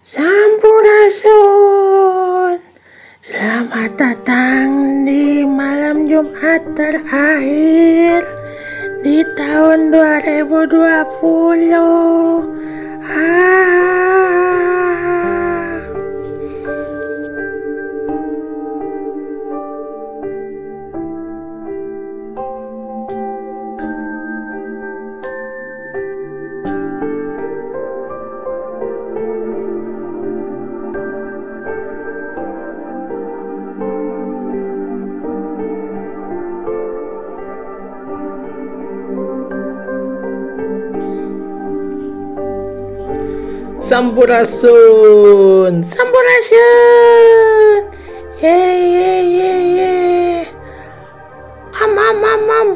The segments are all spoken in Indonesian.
Sampurasun Selamat datang di malam Jumat terakhir di tahun 2020 ah. Sampurasun Sampurasun Ye ye ye ye Am am am am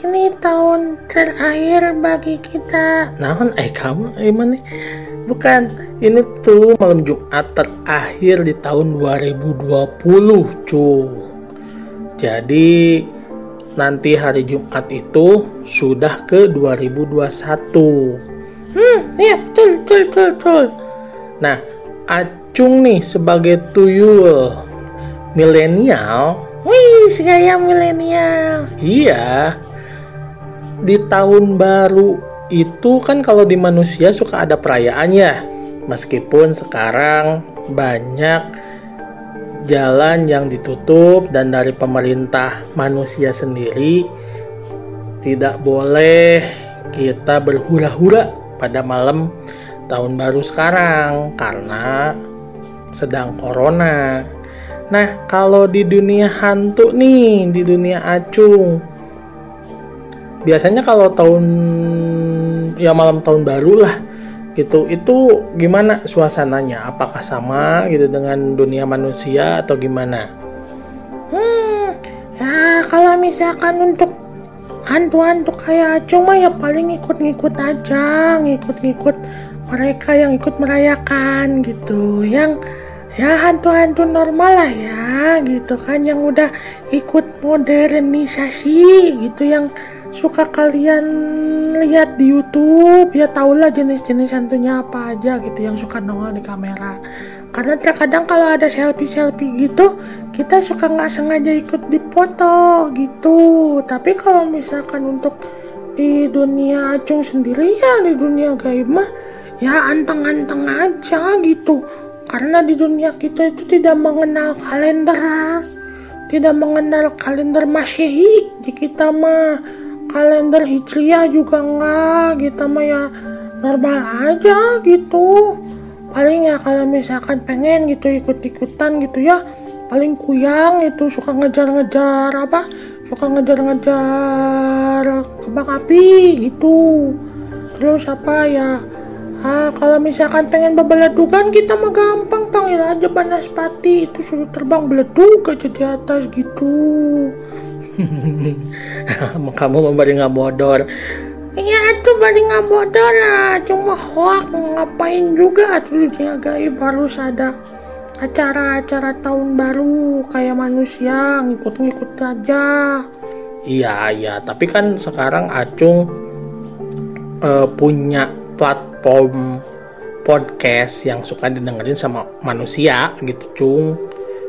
Ini tahun terakhir bagi kita. Naon eh kamu eh mana? Bukan ini tuh malam Jumat terakhir di tahun 2020 cu Jadi nanti hari Jumat itu sudah ke 2021 Hmm, iya betul, betul, betul, betul. Nah, Acung nih sebagai tuyul milenial, wih, segaya milenial. Iya. Di tahun baru itu kan kalau di manusia suka ada perayaannya. Meskipun sekarang banyak jalan yang ditutup dan dari pemerintah manusia sendiri tidak boleh kita berhura-hura pada malam tahun baru sekarang karena sedang corona. Nah, kalau di dunia hantu nih, di dunia acung, biasanya kalau tahun ya malam tahun baru lah gitu, itu gimana suasananya? Apakah sama gitu dengan dunia manusia atau gimana? Hmm, ya kalau misalkan untuk hantu-hantu kayak cuma ya paling ikut-ngikut aja ngikut-ngikut mereka yang ikut merayakan gitu. Yang ya hantu-hantu normal lah ya gitu kan. Yang udah ikut modernisasi gitu yang suka kalian lihat di YouTube. Ya tahulah jenis-jenis hantunya apa aja gitu yang suka nongol di kamera karena terkadang kalau ada selfie-selfie gitu kita suka nggak sengaja ikut dipoto gitu. Tapi kalau misalkan untuk di dunia acung sendiri ya di dunia gaib mah ya anteng-anteng aja gitu. Karena di dunia kita itu tidak mengenal kalender. Tidak mengenal kalender masehi. Di kita mah kalender hijriah juga enggak kita mah ya normal aja gitu paling ya kalau misalkan pengen gitu ikut-ikutan gitu ya. Paling kuyang itu suka ngejar-ngejar apa? Suka ngejar-ngejar kembang api gitu. Terus apa ya? Ah, kalau misalkan pengen bebeledukan kita mah gampang panggil aja Banaspati. Itu suruh terbang beleduk aja di atas gitu. Kamu memberi bodor Iya tuh balik nggak bodoh lah, cuma hoak ngapain juga tuh dunia gaib harus ada acara-acara tahun baru kayak manusia ngikut-ngikut aja. Iya iya, tapi kan sekarang Acung uh, punya platform podcast yang suka didengerin sama manusia gitu cung.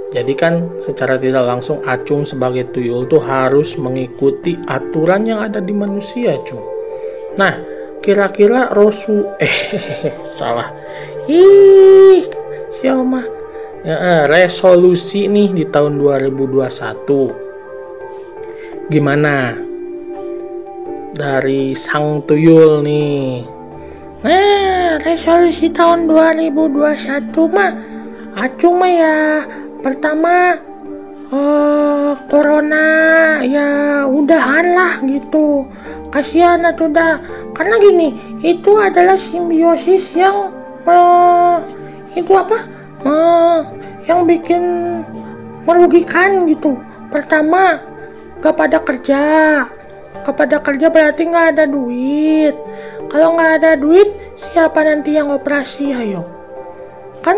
Jadi kan secara tidak langsung Acung sebagai tuyul tuh harus mengikuti aturan yang ada di manusia cung Nah, kira-kira Rosu eh salah. Ih, siapa ya, eh, resolusi nih di tahun 2021. Gimana? Dari Sang Tuyul nih. Nah, resolusi tahun 2021 mah acu mah ya pertama uh, corona ya udahan lah gitu kasihan atau dah. Karena gini itu adalah simbiosis yang uh, itu apa? Uh, yang bikin merugikan gitu. Pertama gak pada kerja. Kepada kerja berarti nggak ada duit. Kalau nggak ada duit siapa nanti yang operasi? Ayo. Kan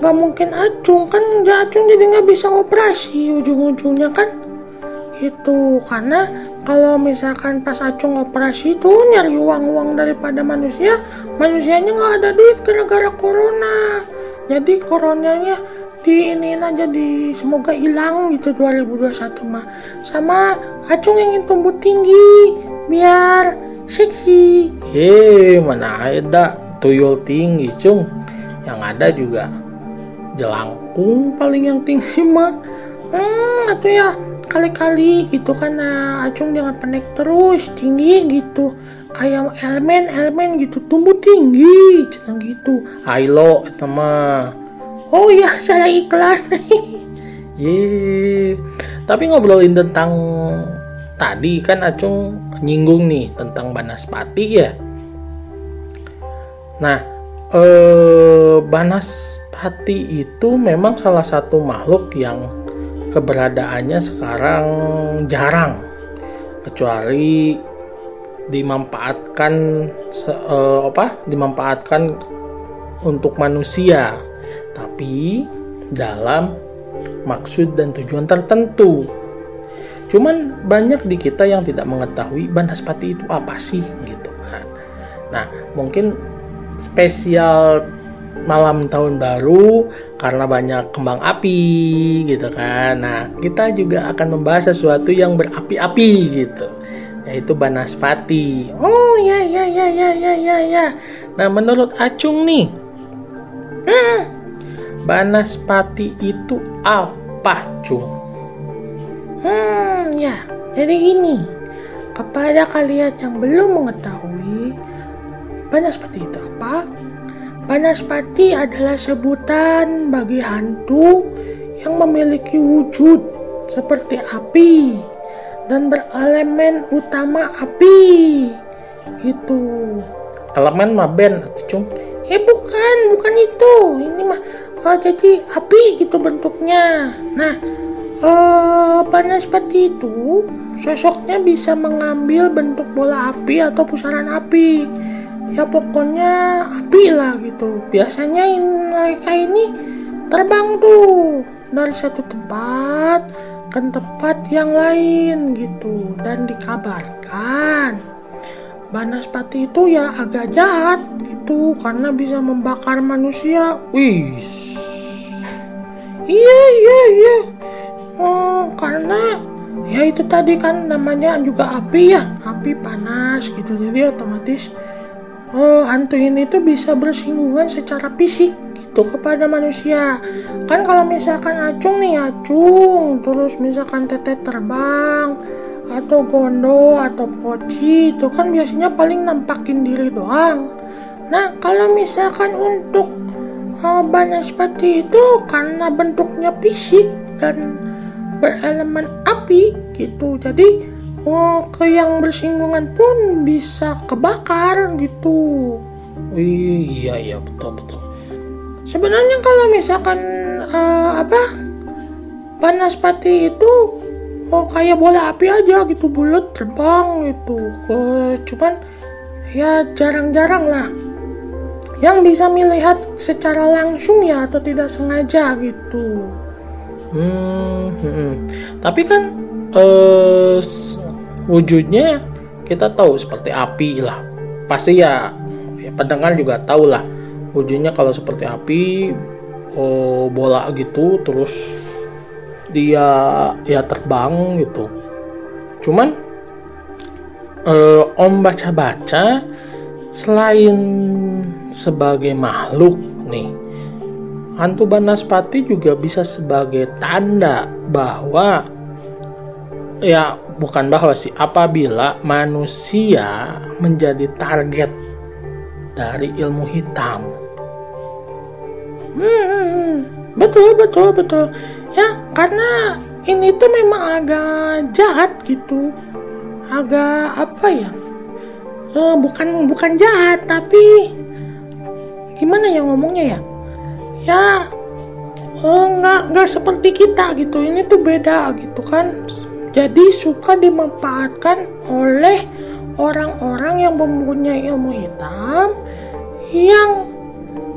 nggak mungkin acung. Kan acung jadi nggak bisa operasi ujung-ujungnya kan. Itu karena kalau misalkan pas Acung operasi itu nyari uang-uang daripada manusia, manusianya nggak ada duit gara-gara corona. Jadi coronanya di ini aja di semoga hilang gitu 2021 mah. Sama Acung ingin tumbuh tinggi biar seksi. Hei, mana ada tuyul tinggi, Cung. Yang ada juga jelangkung paling yang tinggi mah. Hmm, itu ya kali-kali gitu kan nah acung jangan pendek terus tinggi gitu. Kayak elemen elemen gitu tumbuh tinggi jangan gitu. Ailo sama oh ya saya iklan Ye, tapi ngobrolin tentang tadi kan acung nyinggung nih tentang Banaspati ya. Nah, eh, Banaspati itu memang salah satu makhluk yang keberadaannya sekarang jarang. Kecuali dimanfaatkan uh, apa? Dimanfaatkan untuk manusia. Tapi dalam maksud dan tujuan tertentu. Cuman banyak di kita yang tidak mengetahui banaspati itu apa sih gitu kan. Nah mungkin spesial malam tahun baru karena banyak kembang api gitu kan. Nah, kita juga akan membahas sesuatu yang berapi-api gitu. Yaitu Banaspati. Oh, ya ya ya ya ya ya ya. Nah, menurut Acung nih. Hmm, Banaspati itu apa, Cung? Hmm, ya. Jadi ini kepada kalian yang belum mengetahui Banaspati itu apa? Banaspati adalah sebutan bagi hantu yang memiliki wujud seperti api dan berelemen utama api. Itu. Elemen mah ben, cung. Eh bukan, bukan itu. Ini mah oh, jadi api gitu bentuknya. Nah, uh, Banaspati itu sosoknya bisa mengambil bentuk bola api atau pusaran api ya pokoknya api lah gitu biasanya mereka ini terbang tuh dari satu tempat ke tempat yang lain gitu dan dikabarkan Banaspati itu ya agak jahat gitu karena bisa membakar manusia. Wih. Iya iya iya. Oh, karena ya itu tadi kan namanya juga api ya, api panas gitu. Jadi otomatis oh, hantu ini tuh bisa bersinggungan secara fisik gitu kepada manusia. Kan kalau misalkan acung nih acung. Terus misalkan teteh terbang atau gondo atau poci itu kan biasanya paling nampakin diri doang. Nah kalau misalkan untuk uh, banyak seperti itu karena bentuknya fisik dan berelemen api gitu. Jadi oh ke yang bersinggungan pun bisa kebakar gitu iya iya betul betul sebenarnya kalau misalkan uh, apa panaspati itu oh kayak bola api aja gitu bulat terbang gitu uh, cuman ya jarang-jarang lah yang bisa melihat secara langsung ya atau tidak sengaja gitu hmm, hmm. hmm. tapi kan uh, wujudnya kita tahu seperti api lah. Pasti ya, ya pendengar juga tahu lah. Wujudnya kalau seperti api oh, bola gitu terus dia ya terbang gitu. Cuman eh, om baca-baca selain sebagai makhluk nih hantu Banaspati juga bisa sebagai tanda bahwa ya bukan bahwa sih apabila manusia menjadi target dari ilmu hitam. Hmm, betul betul betul. Ya karena ini tuh memang agak jahat gitu, agak apa ya? Eh, bukan bukan jahat tapi gimana ya ngomongnya ya? Ya oh, nggak nggak seperti kita gitu. Ini tuh beda gitu kan jadi suka dimanfaatkan oleh orang-orang yang mempunyai ilmu hitam yang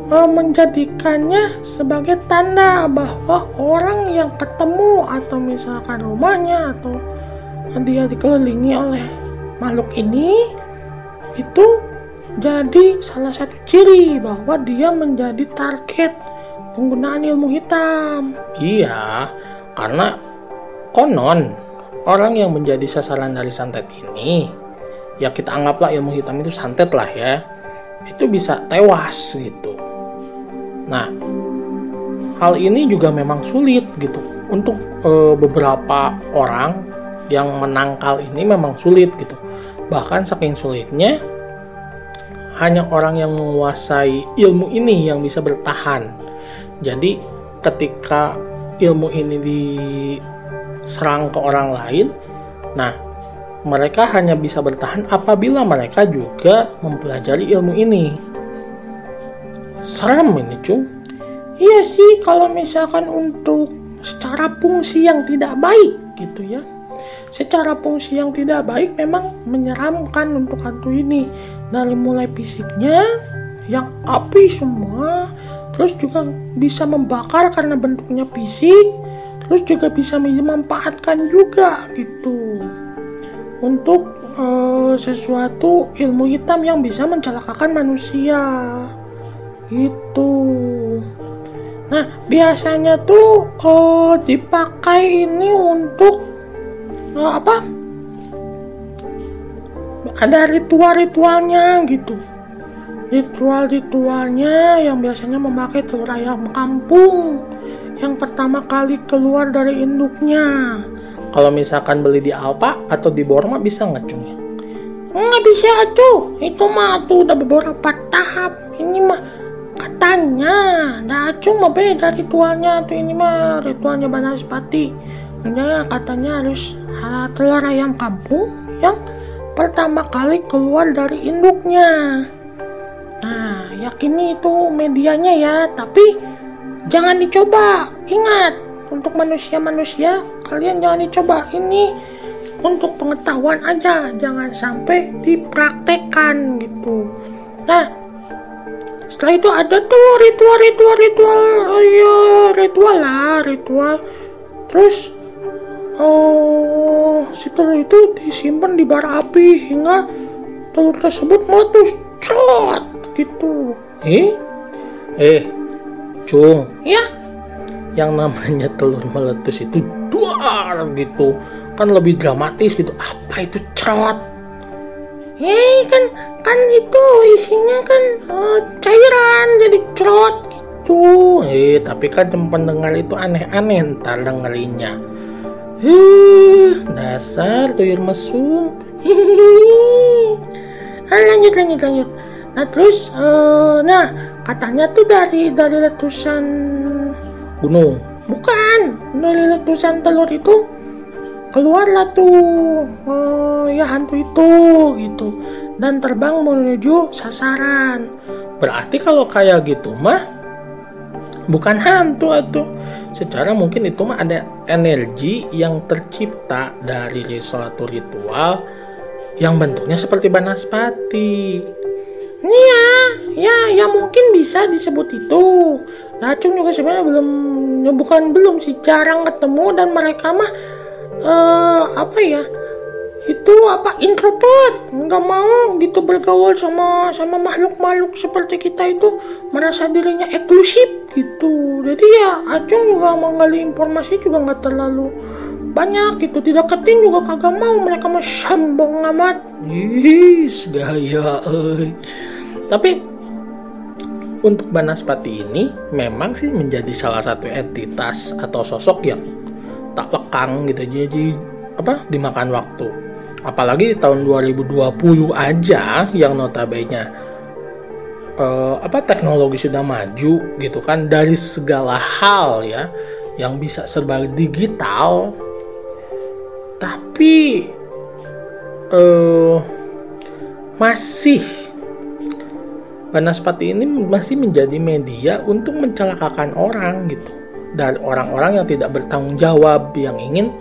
e, menjadikannya sebagai tanda bahwa orang yang ketemu atau misalkan rumahnya atau dia dikelilingi oleh makhluk ini itu jadi salah satu ciri bahwa dia menjadi target penggunaan ilmu hitam. Iya, karena konon orang yang menjadi sasaran dari santet ini, ya kita anggaplah ilmu hitam itu santet lah ya, itu bisa tewas gitu. Nah, hal ini juga memang sulit gitu. Untuk e, beberapa orang yang menangkal ini memang sulit gitu. Bahkan saking sulitnya hanya orang yang menguasai ilmu ini yang bisa bertahan. Jadi ketika ilmu ini diserang ke orang lain nah mereka hanya bisa bertahan apabila mereka juga mempelajari ilmu ini. Serem ini cung. Iya sih kalau misalkan untuk secara fungsi yang tidak baik gitu ya. Secara fungsi yang tidak baik memang menyeramkan untuk hantu ini. Dari mulai fisiknya yang api semua terus juga bisa membakar karena bentuknya fisik terus juga bisa memanfaatkan juga gitu. Untuk uh, sesuatu ilmu hitam yang bisa mencelakakan manusia gitu. Nah biasanya tuh uh, dipakai ini untuk uh, apa? Ada ritual-ritualnya gitu. Ritual-ritualnya yang biasanya memakai telur ayam kampung yang pertama kali keluar dari induknya. Kalau misalkan beli di Alpa atau di Borma bisa nggak cung? Nggak bisa tuh itu mah tuh udah beberapa tahap. Ini mah katanya. Nah cuma beda ritualnya tuh ini mah ritualnya Banaspati Nah, katanya harus telur ayam kampung yang pertama kali keluar dari induknya. Nah, yakini itu medianya ya, tapi jangan dicoba. Ingat, untuk manusia-manusia, kalian jangan dicoba. Ini untuk pengetahuan aja, jangan sampai dipraktekkan gitu. Nah, setelah itu ada tuh ritual ritual ritual oh iya ritual lah ritual terus oh si telur itu disimpan di bara api hingga telur tersebut meletus celat gitu eh eh cung. Ya yang namanya telur meletus itu duar gitu. Kan lebih dramatis gitu. Apa itu cerot eh kan kan itu isinya kan uh, cairan jadi cerot gitu. Eh tapi kan pendengar itu aneh-aneh ntar dengerinnya. Huh, dasar tuyul mesum. ah, lanjut lanjut lanjut. Nah terus, uh, nah katanya tuh dari dari letusan gunung. Bukan, dari letusan telur itu keluarlah tuh uh, ya hantu itu gitu dan terbang menuju sasaran. Berarti kalau kayak gitu mah bukan hantu atau secara mungkin itu mah ada energi yang tercipta dari suatu ritual yang bentuknya seperti banaspati. Iya, ya, ya mungkin bisa disebut itu. Racun juga sebenarnya belum, ya bukan belum sih, jarang ketemu dan mereka mah uh, apa ya? itu apa introvert nggak mau gitu bergaul sama sama makhluk-makhluk seperti kita itu merasa dirinya eksklusif gitu jadi ya Acung juga menggali informasi juga nggak terlalu banyak gitu tidak ketin juga kagak mau mereka mah sombong amat ih gaya eh. Tapi untuk Banaspati ini memang sih menjadi salah satu entitas atau sosok yang tak lekang gitu jadi apa dimakan waktu. Apalagi tahun 2020 aja yang notabene uh, apa teknologi sudah maju gitu kan dari segala hal ya yang bisa serba digital. Tapi uh, masih Banaspati ini masih menjadi media untuk mencelakakan orang gitu dan orang-orang yang tidak bertanggung jawab yang ingin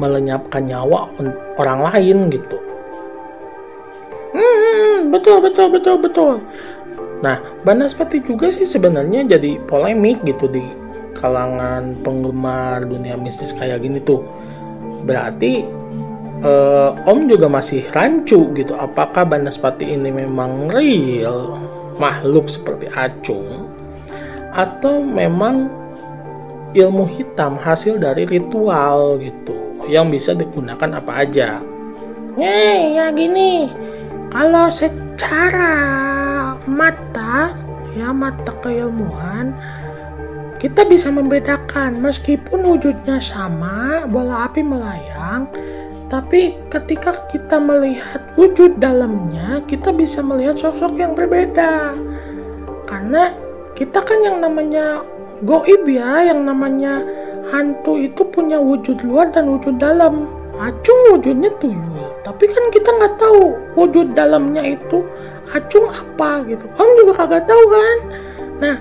melenyapkan nyawa orang lain gitu. Hmm, betul betul betul betul. Nah, Banaspati juga sih sebenarnya jadi polemik gitu di kalangan penggemar dunia mistis kayak gini tuh. Berarti uh, Om juga masih rancu gitu apakah Banaspati ini memang real makhluk seperti acung atau memang ilmu hitam hasil dari ritual gitu yang bisa digunakan apa aja. Nih ya gini, kalau secara mata ya mata keilmuan kita bisa membedakan meskipun wujudnya sama bola api melayang tapi ketika kita melihat wujud dalamnya kita bisa melihat sosok yang berbeda. Karena kita kan yang namanya goib ya yang namanya hantu itu punya wujud luar dan wujud dalam. Acung wujudnya tuyul tapi kan kita nggak tahu wujud dalamnya itu acung apa gitu. Om juga kagak tahu kan? Nah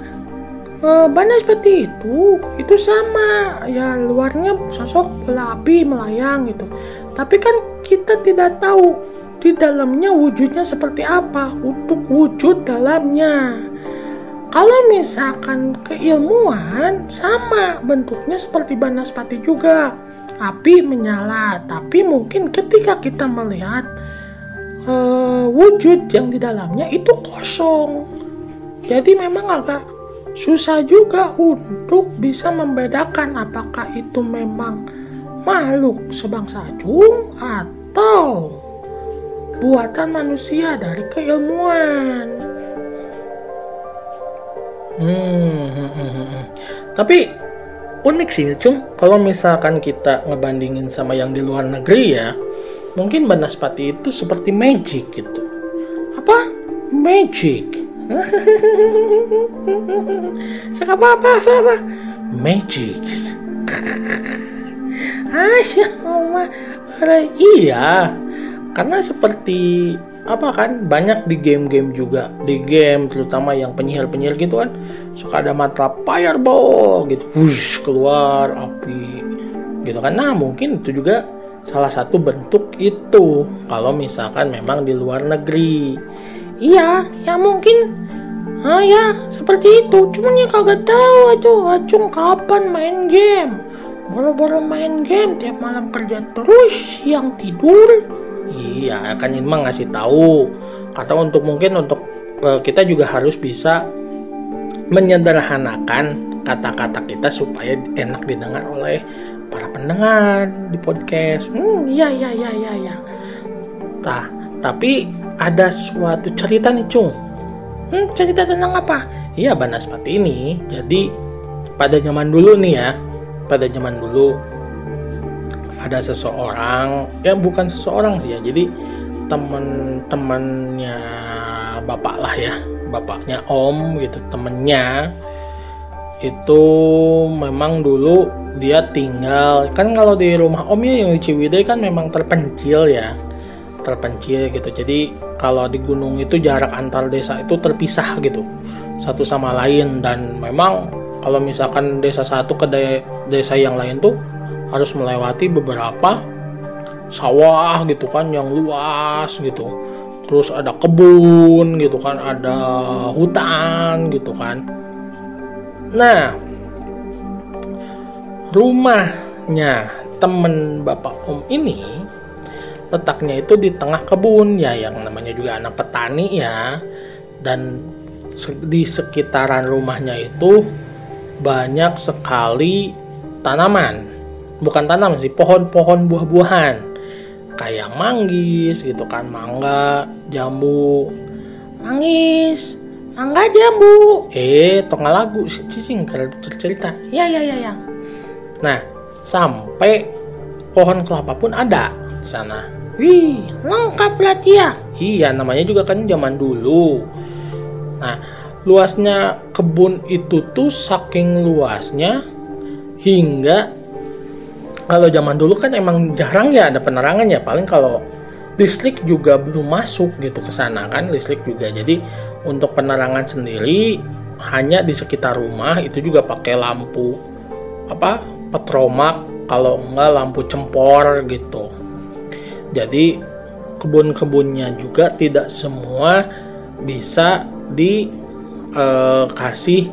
e, bana seperti itu itu sama. Ya luarnya sosok bola api melayang gitu tapi kan kita tidak tahu di dalamnya wujudnya seperti apa untuk wujud dalamnya kalau misalkan keilmuan sama bentuknya seperti banaspati juga. Api menyala, tapi mungkin ketika kita melihat uh, wujud yang di dalamnya itu kosong. Jadi memang agak susah juga untuk bisa membedakan apakah itu memang makhluk sebangsa jung atau buatan manusia dari keilmuan. Hmm, hmm, hmm, hmm. Tapi unik sih, Cung. Kalau misalkan kita ngebandingin sama yang di luar negeri ya, mungkin Banaspati itu seperti magic gitu. Apa? Magic. Apa, apa, apa? Magic. Asya, Allah. Iya, karena seperti apa kan banyak di game-game juga di game terutama yang penyihir-penyihir gitu kan suka ada mata fireball gitu. Wush keluar api gitu kan. Nah mungkin itu juga salah satu bentuk itu. Kalau misalkan memang di luar negeri. Iya ya mungkin. Ah ya seperti itu. Cuman ya kagak tahu aja acung kapan main game baru-baru main game tiap malam kerja terus yang tidur Iya, kan emang ngasih tahu. Kata untuk mungkin untuk uh, kita juga harus bisa menyederhanakan kata-kata kita supaya enak didengar oleh para pendengar di podcast. Hmm, iya iya iya iya iya. Nah, tapi ada suatu cerita nih, Cung. Hmm, cerita tentang apa? Iya, Banaspati ini. Jadi pada zaman dulu nih ya, pada zaman dulu ada seseorang ya bukan seseorang sih ya jadi teman-temannya bapak lah ya bapaknya om gitu temennya itu memang dulu dia tinggal kan kalau di rumah om ya yang di Ciwidey kan memang terpencil ya terpencil gitu jadi kalau di gunung itu jarak antar desa itu terpisah gitu satu sama lain dan memang kalau misalkan desa satu ke desa yang lain tuh harus melewati beberapa sawah gitu kan yang luas gitu. Terus ada kebun gitu kan ada hutan gitu kan. Nah rumahnya temen bapak om ini letaknya itu di tengah kebun ya yang namanya juga anak petani ya. Dan di sekitaran rumahnya itu banyak sekali tanaman. Bukan tanam sih pohon-pohon buah-buahan. Kayak manggis gitu kan mangga jambu. Manggis mangga jambu. Eh tengah lagu. Cicing cerita. Ya ya ya ya. Nah sampai pohon kelapa pun ada di sana. Wih. Lengkap berarti ya? Iya namanya juga kan zaman dulu. Nah luasnya kebun itu tuh saking luasnya hingga kalau zaman dulu kan emang jarang ya ada penerangan ya. Paling kalau listrik juga belum masuk gitu ke sana kan listrik juga. Jadi untuk penerangan sendiri hanya di sekitar rumah itu juga pakai lampu apa petromak kalau enggak lampu cempor gitu. Jadi kebun-kebunnya juga tidak semua bisa dikasih eh,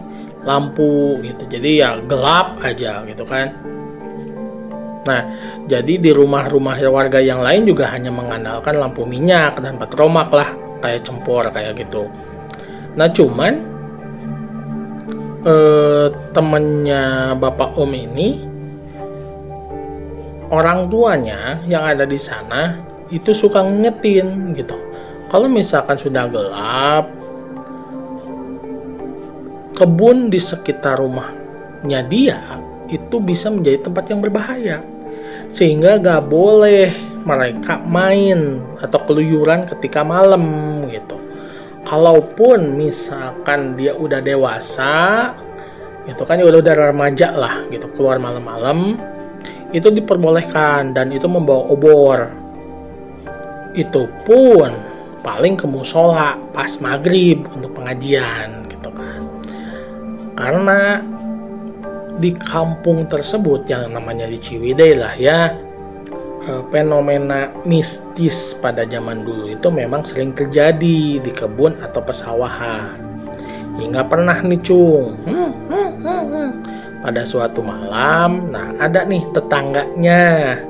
lampu gitu jadi ya gelap aja gitu kan Nah, jadi di rumah-rumah warga yang lain juga hanya mengandalkan lampu minyak dan petromak lah, kayak cempor kayak gitu. Nah, cuman eh, temennya Bapak Om ini orang tuanya yang ada di sana itu suka ngetin gitu. Kalau misalkan sudah gelap, kebun di sekitar rumahnya dia itu bisa menjadi tempat yang berbahaya. Sehingga gak boleh mereka main atau keluyuran ketika malam gitu. Kalaupun misalkan dia udah dewasa itu kan udah udah remaja lah gitu. Keluar malam-malam itu diperbolehkan dan itu membawa obor. Itu pun paling ke musola pas maghrib untuk pengajian karena di kampung tersebut yang namanya di Ciwidey lah ya eh, fenomena mistis pada zaman dulu itu memang sering terjadi di kebun atau pesawahan. Hingga pernah nih cung. Hmm, hmm, hmm, hmm. pada suatu malam nah ada nih tetangganya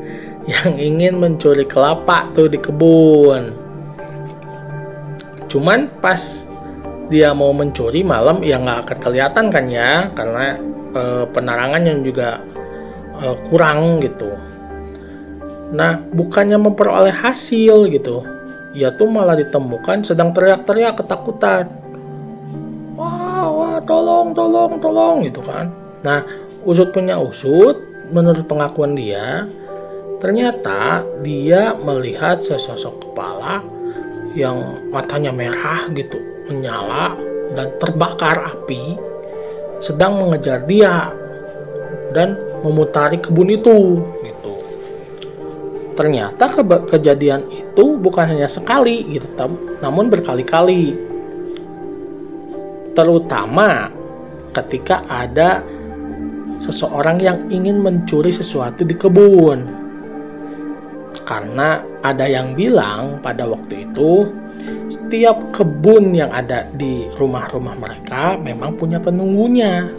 yang ingin mencuri kelapa tuh di kebun. Cuman pas dia mau mencuri malam ya nggak akan kelihatan kan ya karena e, penerangan yang juga e, kurang gitu. Nah bukannya memperoleh hasil gitu, ya tuh malah ditemukan sedang teriak-teriak ketakutan. Wah, wah, tolong, tolong, tolong gitu kan. Nah usut punya usut, menurut pengakuan dia, ternyata dia melihat sesosok kepala yang matanya merah gitu menyala dan terbakar api sedang mengejar dia dan memutari kebun itu gitu. Ternyata ke kejadian itu bukan hanya sekali gitu, namun berkali-kali. Terutama ketika ada seseorang yang ingin mencuri sesuatu di kebun. Karena ada yang bilang pada waktu itu setiap kebun yang ada di rumah-rumah mereka memang punya penunggunya.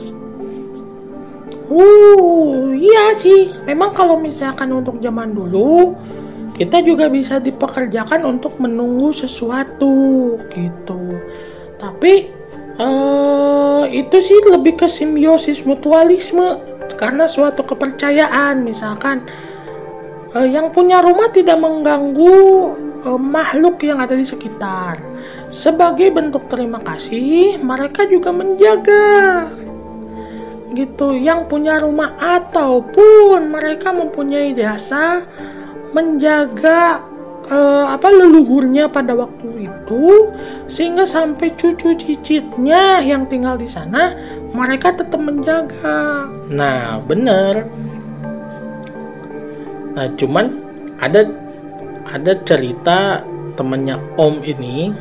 Uh, iya sih. Memang kalau misalkan untuk zaman dulu, kita juga bisa dipekerjakan untuk menunggu sesuatu gitu. Tapi uh, itu sih lebih ke simbiosis mutualisme karena suatu kepercayaan misalkan uh, yang punya rumah tidak mengganggu uh, makhluk yang ada di sekitar. Sebagai bentuk terima kasih, mereka juga menjaga gitu yang punya rumah ataupun mereka mempunyai jasa menjaga uh, apa leluhurnya pada waktu itu sehingga sampai cucu cicitnya yang tinggal di sana mereka tetap menjaga. Nah, benar. Nah, cuman ada ada cerita temannya Om ini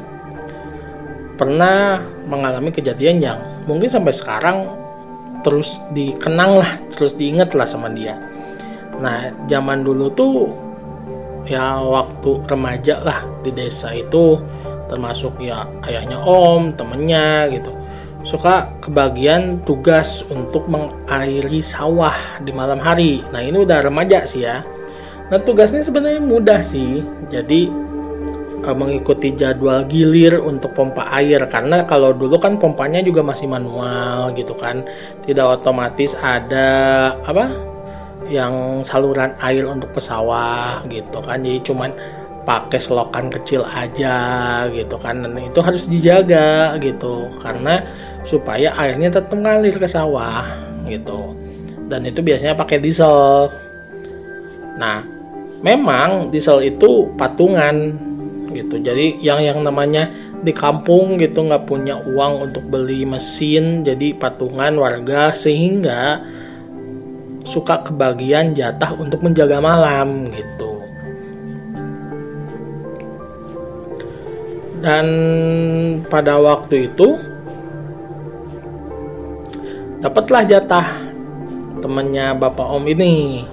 pernah mengalami kejadian yang mungkin sampai sekarang terus dikenang lah, terus diingat lah sama dia. Nah, zaman dulu tuh ya waktu remaja lah di desa itu termasuk ya ayahnya Om, temennya gitu. Suka kebagian tugas untuk mengairi sawah di malam hari. Nah, ini udah remaja sih ya Nah tugasnya sebenarnya mudah sih. Jadi uh, mengikuti jadwal gilir untuk pompa air karena kalau dulu kan pompanya juga masih manual gitu kan. Tidak otomatis ada apa yang saluran air untuk pesawah gitu kan. Jadi cuman pakai selokan kecil aja gitu kan dan itu harus dijaga gitu karena supaya airnya tetap ngalir ke sawah gitu dan itu biasanya pakai diesel nah memang diesel itu patungan gitu. Jadi yang yang namanya di kampung gitu nggak punya uang untuk beli mesin jadi patungan warga sehingga suka kebagian jatah untuk menjaga malam gitu. Dan pada waktu itu dapatlah jatah temannya bapak om ini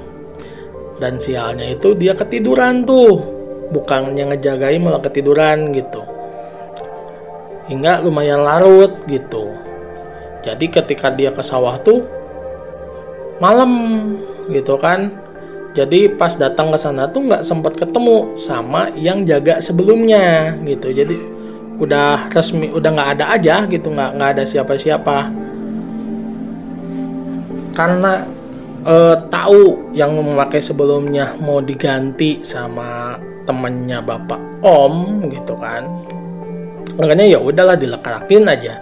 dan sialnya itu dia ketiduran tuh. Bukannya ngejagain malah ketiduran gitu. Hingga lumayan larut gitu. Jadi ketika dia ke sawah tuh malam gitu kan. Jadi pas datang ke sana tuh nggak sempat ketemu sama yang jaga sebelumnya gitu. Jadi udah resmi udah nggak ada aja gitu. Nggak nggak ada siapa-siapa. Karena uh, tahu yang memakai sebelumnya mau diganti sama temennya bapak om gitu kan. Makanya ya udahlah dilekarakin aja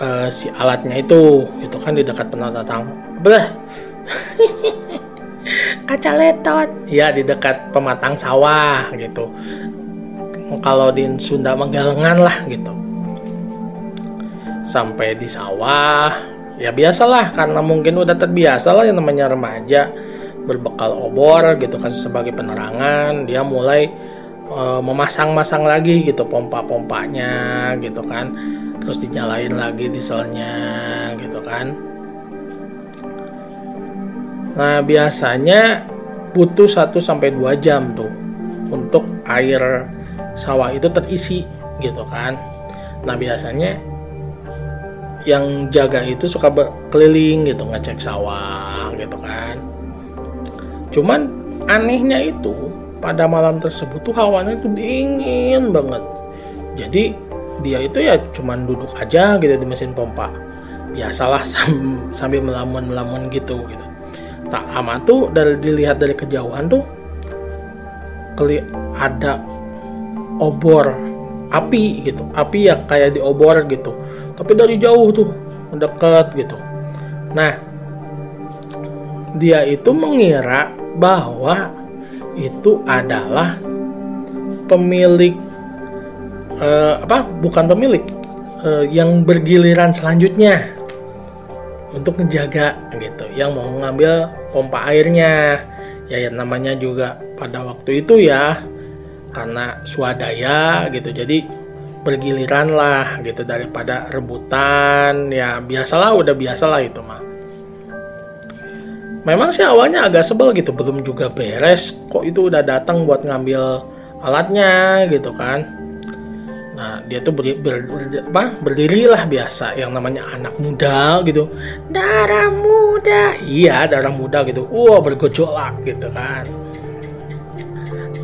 uh, si alatnya itu itu kan di dekat pendatang belah kaca letot. Ya di dekat pematang sawah gitu. Kalau di Sunda Magalengan lah gitu. Sampai di sawah ya biasalah karena mungkin udah terbiasa lah yang namanya remaja. Berbekal obor gitu kan sebagai penerangan dia mulai uh, memasang-masang lagi gitu pompa-pompanya gitu kan. Terus dinyalain lagi dieselnya gitu kan. Nah biasanya butuh 1 sampai 2 jam tuh untuk air sawah itu terisi gitu kan. Nah biasanya yang jaga itu suka berkeliling gitu ngecek sawah gitu kan. Cuman anehnya itu pada malam tersebut tuh hawanya itu dingin banget. Jadi dia itu ya cuman duduk aja gitu di mesin pompa. Biasalah sambil melamun-melamun gitu gitu. Tak amat tuh dari dilihat dari kejauhan tuh keli ada obor api gitu api ya kayak di obor gitu tapi dari jauh tuh mendekat gitu. Nah dia itu mengira bahwa itu adalah pemilik eh, apa bukan pemilik eh, yang bergiliran selanjutnya untuk menjaga gitu yang mau mengambil pompa airnya. Ya yang namanya juga pada waktu itu ya karena swadaya gitu. Jadi bergiliran lah gitu daripada rebutan. Ya biasalah udah biasalah itu mah. Memang sih awalnya agak sebel gitu belum juga beres. Kok itu udah datang buat ngambil alatnya gitu kan. Nah dia tuh ber, ber, ber, apa, berdiri lah biasa yang namanya anak muda gitu. Darah muda. Iya darah muda gitu. Wah bergejolak gitu kan.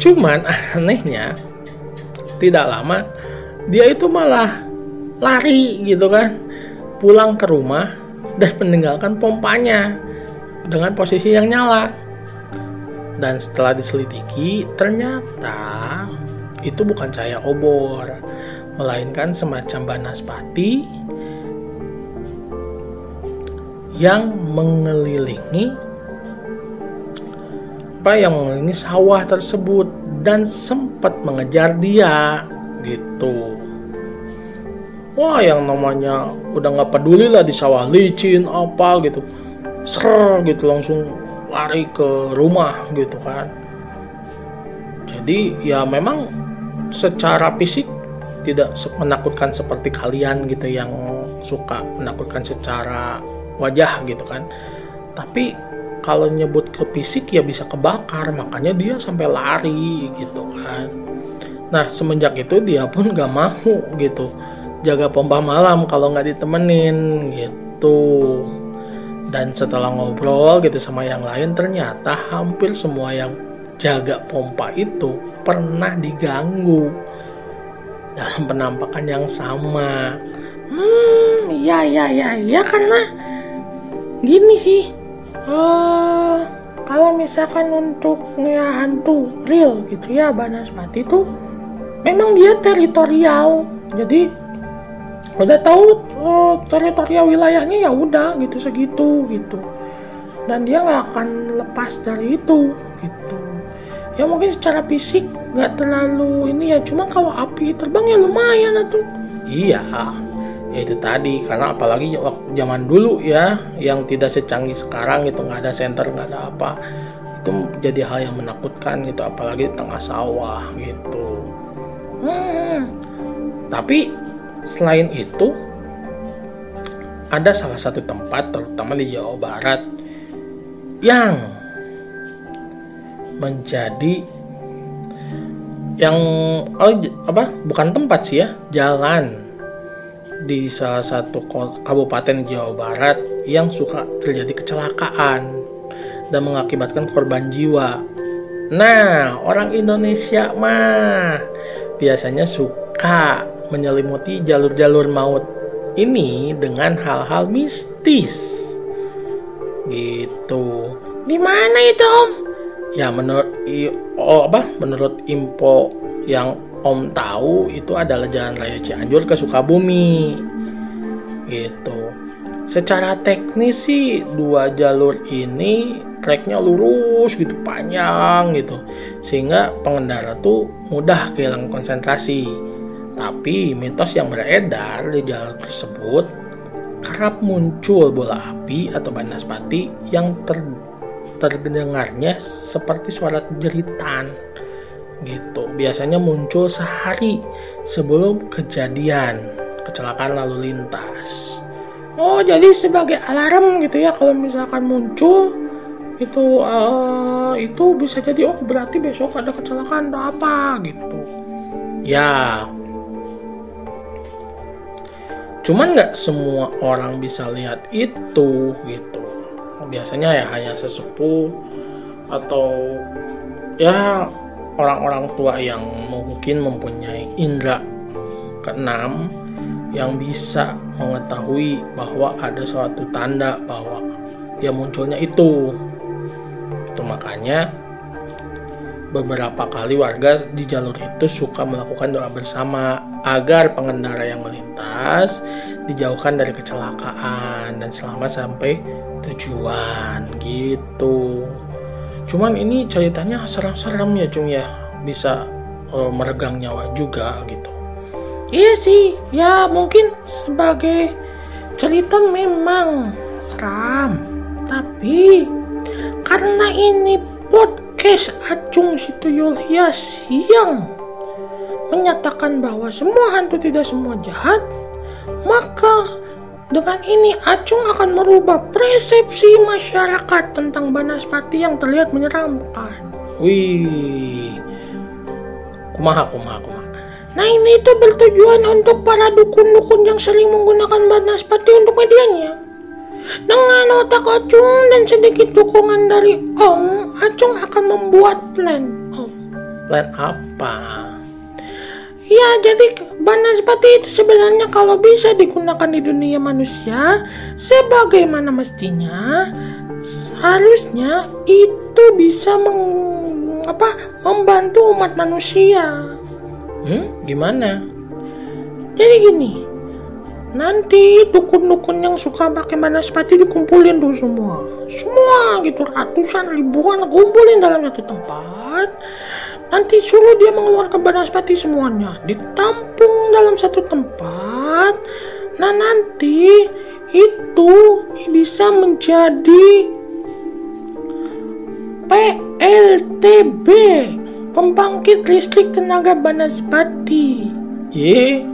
Cuman anehnya tidak lama dia itu malah lari gitu kan. Pulang ke rumah dan meninggalkan pompanya dengan posisi yang nyala. Dan setelah diselidiki ternyata itu bukan cahaya obor melainkan semacam banaspati yang mengelilingi apa yang mengelilingi sawah tersebut dan sempat mengejar dia gitu. Wah yang namanya udah nggak peduli lah di sawah licin apa gitu. Ser gitu langsung lari ke rumah gitu kan. Jadi ya memang secara fisik tidak menakutkan seperti kalian gitu yang suka menakutkan secara wajah gitu kan. Tapi kalau nyebut ke fisik ya bisa kebakar makanya dia sampai lari gitu kan nah semenjak itu dia pun gak mau gitu. Jaga pompa malam kalau nggak ditemenin gitu. Dan setelah ngobrol gitu sama yang lain ternyata hampir semua yang jaga pompa itu pernah diganggu. Dalam penampakan yang sama. Hmm ya ya ya ya karena gini sih uh, kalau misalkan untuk ya hantu real gitu ya Banaspati tuh memang dia teritorial. Jadi udah tahu uh, teritorial wilayahnya ya udah gitu segitu gitu. Dan dia nggak akan lepas dari itu gitu. Ya mungkin secara fisik nggak terlalu ini ya cuma kalau api terbang ya lumayan tuh iya ya itu tadi karena apalagi waktu zaman dulu ya yang tidak secanggih sekarang itu nggak ada center nggak ada apa itu jadi hal yang menakutkan gitu apalagi di tengah sawah gitu hmm. tapi Selain itu, ada salah satu tempat terutama di Jawa Barat yang menjadi yang oh apa bukan tempat sih ya jalan di salah satu kabupaten Jawa Barat yang suka terjadi kecelakaan dan mengakibatkan korban jiwa. Nah, orang Indonesia mah biasanya suka menyelimuti jalur-jalur maut ini dengan hal-hal mistis. Gitu. Di mana itu, Om? Ya menurut oh apa? Menurut info yang Om tahu itu adalah Jalan Raya Cianjur ke Sukabumi. Gitu. Secara teknis sih dua jalur ini treknya lurus gitu panjang gitu sehingga pengendara tuh mudah kehilangan konsentrasi tapi mitos yang beredar di jalan tersebut kerap muncul bola api atau banaspati yang ter terdengarnya seperti suara jeritan gitu. Biasanya muncul sehari sebelum kejadian kecelakaan lalu lintas. Oh, jadi sebagai alarm gitu ya kalau misalkan muncul itu uh, itu bisa jadi oh berarti besok ada kecelakaan atau apa gitu. Ya, cuman nggak semua orang bisa lihat itu gitu. Biasanya ya hanya sesepuh atau ya orang-orang tua yang mungkin mempunyai indera keenam yang bisa mengetahui bahwa ada suatu tanda bahwa dia munculnya itu itu makanya beberapa kali warga di jalur itu suka melakukan doa bersama agar pengendara yang melintas dijauhkan dari kecelakaan dan selamat sampai tujuan gitu. Cuman ini ceritanya serem-serem ya cung ya bisa uh, meregang nyawa juga gitu. Iya sih, ya mungkin sebagai cerita memang seram, tapi karena ini podcast Acung Situyul Hias yang menyatakan bahwa semua hantu tidak semua jahat, maka dengan ini Acung akan merubah persepsi masyarakat tentang Banaspati yang terlihat menyeramkan. Wih, kumaha kumaha kumaha. Nah ini itu bertujuan untuk para dukun-dukun yang sering menggunakan Banaspati untuk medianya. Dengan otak Acung dan sedikit dukungan dari Om, Acung akan membuat plan. Oh, plan apa? Ya, jadi seperti itu sebenarnya kalau bisa digunakan di dunia manusia, sebagaimana mestinya, harusnya itu bisa meng, apa, membantu umat manusia. Hmm, gimana? Jadi gini, nanti dukun-dukun yang suka pakai sepati dikumpulin tuh semua. Semua gitu ratusan ribuan kumpulin dalam satu tempat. Nanti suruh dia mengeluarkan sepati semuanya ditampung dalam satu tempat. Nah nanti itu bisa menjadi PLTB pembangkit listrik tenaga banaspati Iya,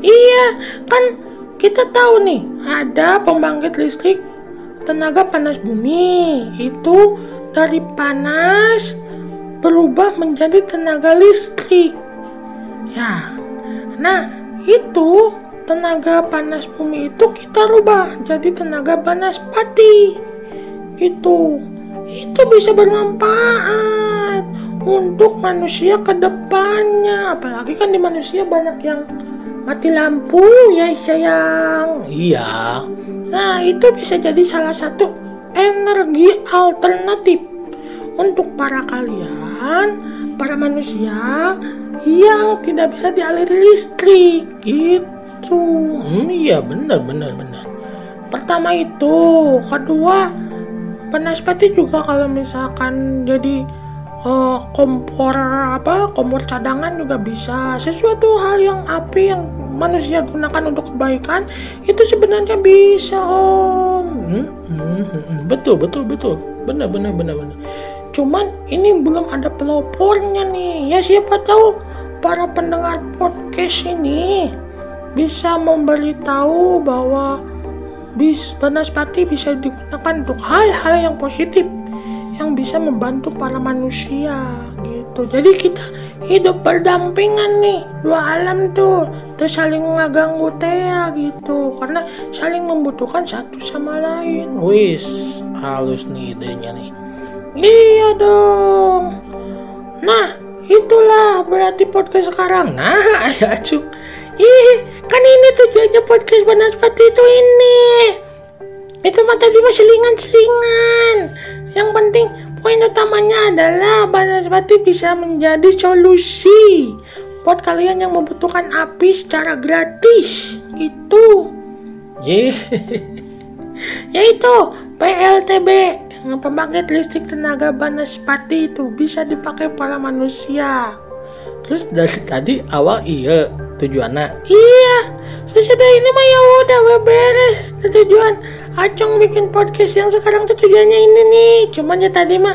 iya kan kita tahu nih, ada pembangkit listrik tenaga panas bumi. Itu dari panas berubah menjadi tenaga listrik. Ya. Nah, itu tenaga panas bumi itu kita rubah jadi tenaga panas pati. Itu. Itu bisa bermanfaat untuk manusia ke depannya. Apalagi kan di manusia banyak yang mati lampu ya sayang. Iya. Nah itu bisa jadi salah satu energi alternatif untuk para kalian para manusia yang tidak bisa dialiri listrik. Gitu. Hmm, iya benar benar benar. Pertama itu. Kedua penaspati juga kalau misalkan jadi uh, kompor apa kompor cadangan juga bisa. Sesuatu hal yang api yang manusia gunakan untuk kebaikan itu sebenarnya bisa om. Hmm, hmm, hmm, hmm. betul betul betul. Benar benar benar benar. Cuman ini belum ada pelopornya nih. Ya siapa tahu para pendengar podcast ini bisa memberitahu bahwa bis banaspati bisa digunakan untuk hal-hal yang positif yang bisa membantu para manusia gitu jadi kita hidup berdampingan nih dua alam tuh terus saling ngaganggu teh gitu karena saling membutuhkan satu sama lain wis halus nih idenya nih Iya dong. Nah, itulah berarti podcast sekarang. Nah, ya cuk. Ih, kan ini tujuannya podcast Banaspati itu ini. Itu mah tadi mah selingan-selingan. Yang penting poin utamanya adalah Banaspati bisa menjadi solusi buat kalian yang membutuhkan api secara gratis. Itu. Yeah. Yaitu PLTB pembangkit listrik tenaga Banaspati itu bisa dipakai para manusia. Terus dari tadi awal iya tujuannya. Iya, sesudah ini mah ya udah beres tujuan. Acung bikin podcast yang sekarang tuh tujuannya ini nih. Cuman ya tadi mah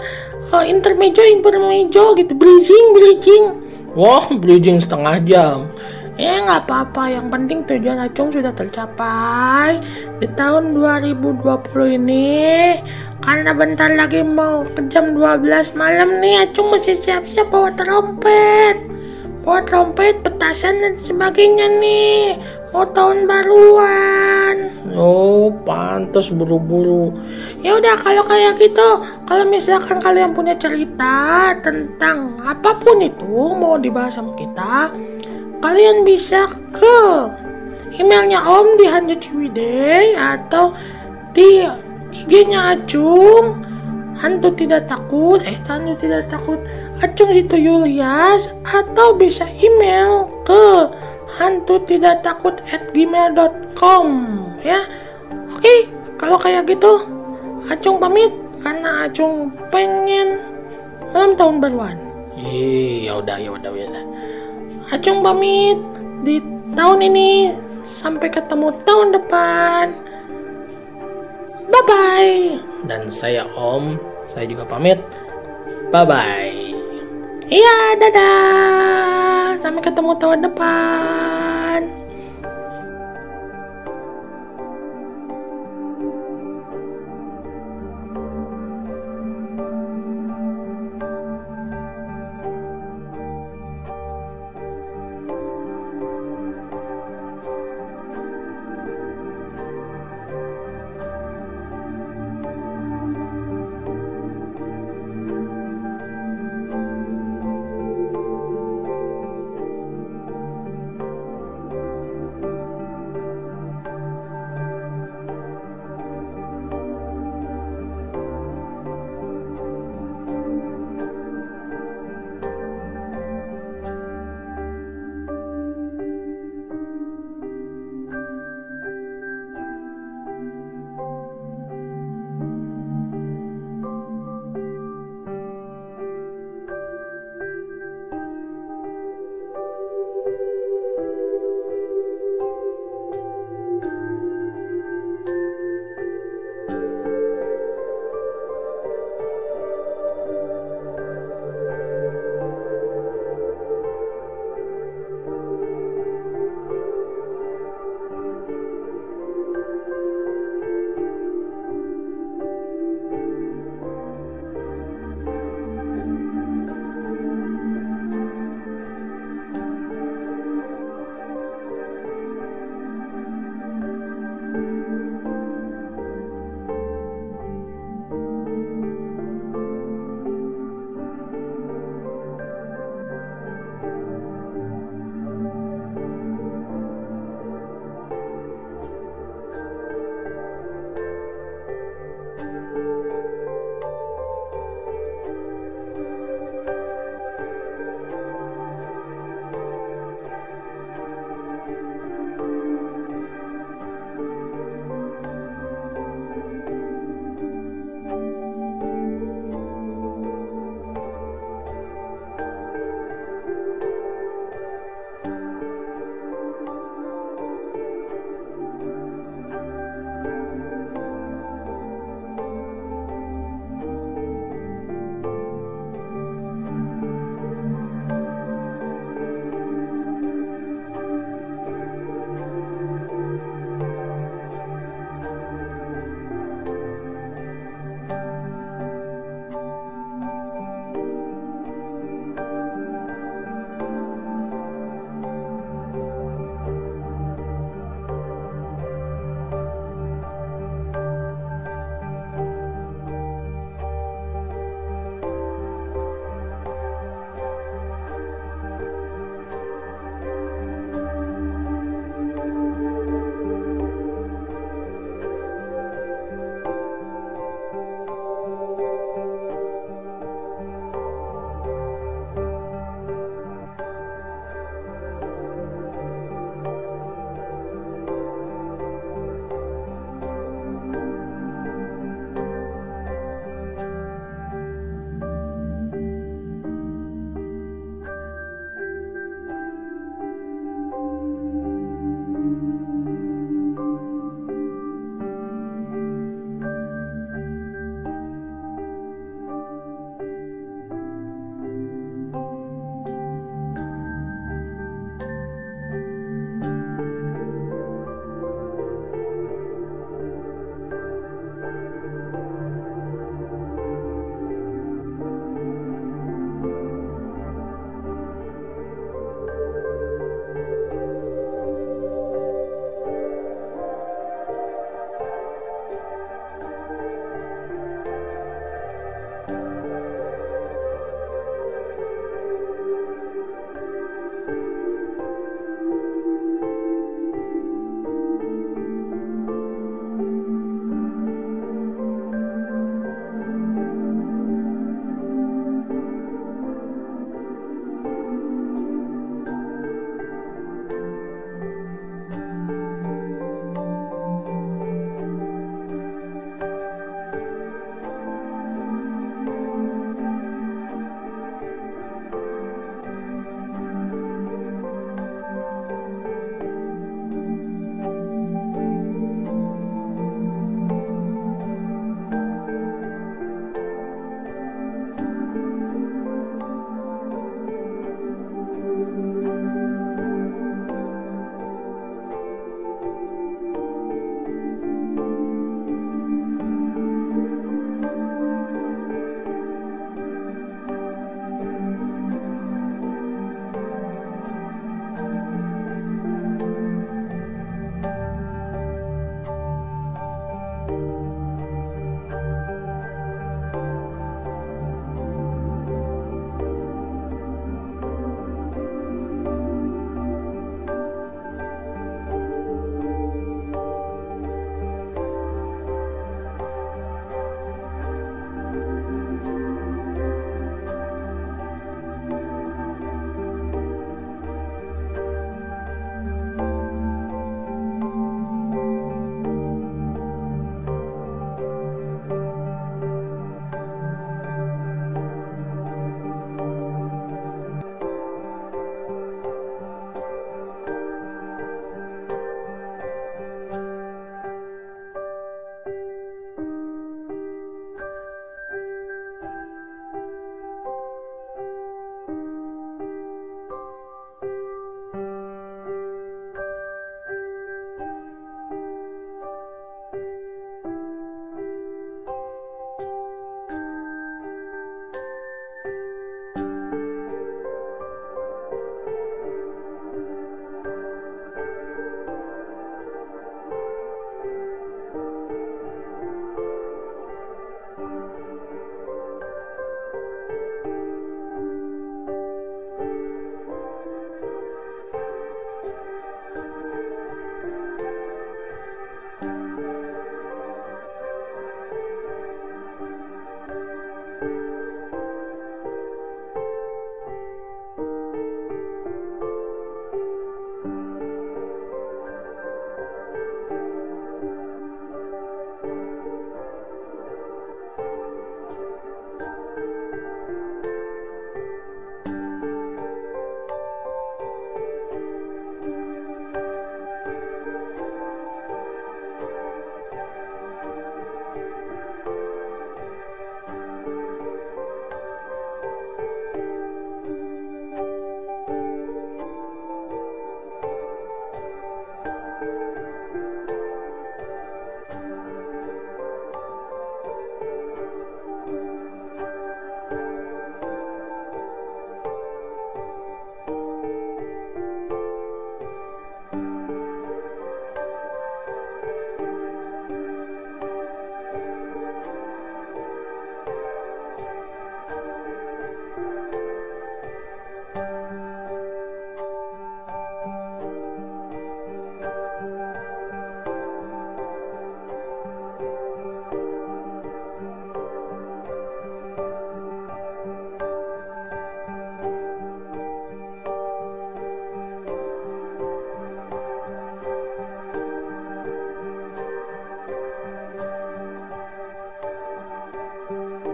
uh, intermejo intermejo gitu, bridging bridging. Wah, bridging setengah jam. Ya nggak apa-apa, yang penting tujuan Acung sudah tercapai di tahun 2020 ini karena bentar lagi mau ke jam 12 malam nih Acung mesti siap-siap bawa trompet bawa trompet, petasan dan sebagainya nih mau tahun baruan. Oh pantas buru-buru. Ya udah kalau kayak gitu kalau misalkan kalian punya cerita tentang apa pun itu mau dibahas sama kita kalian bisa ke emailnya Om di Hanya Ciwidey atau di IG-nya Acung. Hantu tidak takut eh hantu tidak takut Acung itu Yulias atau bisa email ke hantu tidak takut at gmail.com ya oke kalau kayak gitu Acung pamit karena Acung pengen malam tahun baruan iya udah ya udah ya udah Acung pamit di tahun ini sampai ketemu tahun depan. Bye bye. Dan saya Om, saya juga pamit. Bye bye. Iya, dadah. Sampai ketemu tahun depan.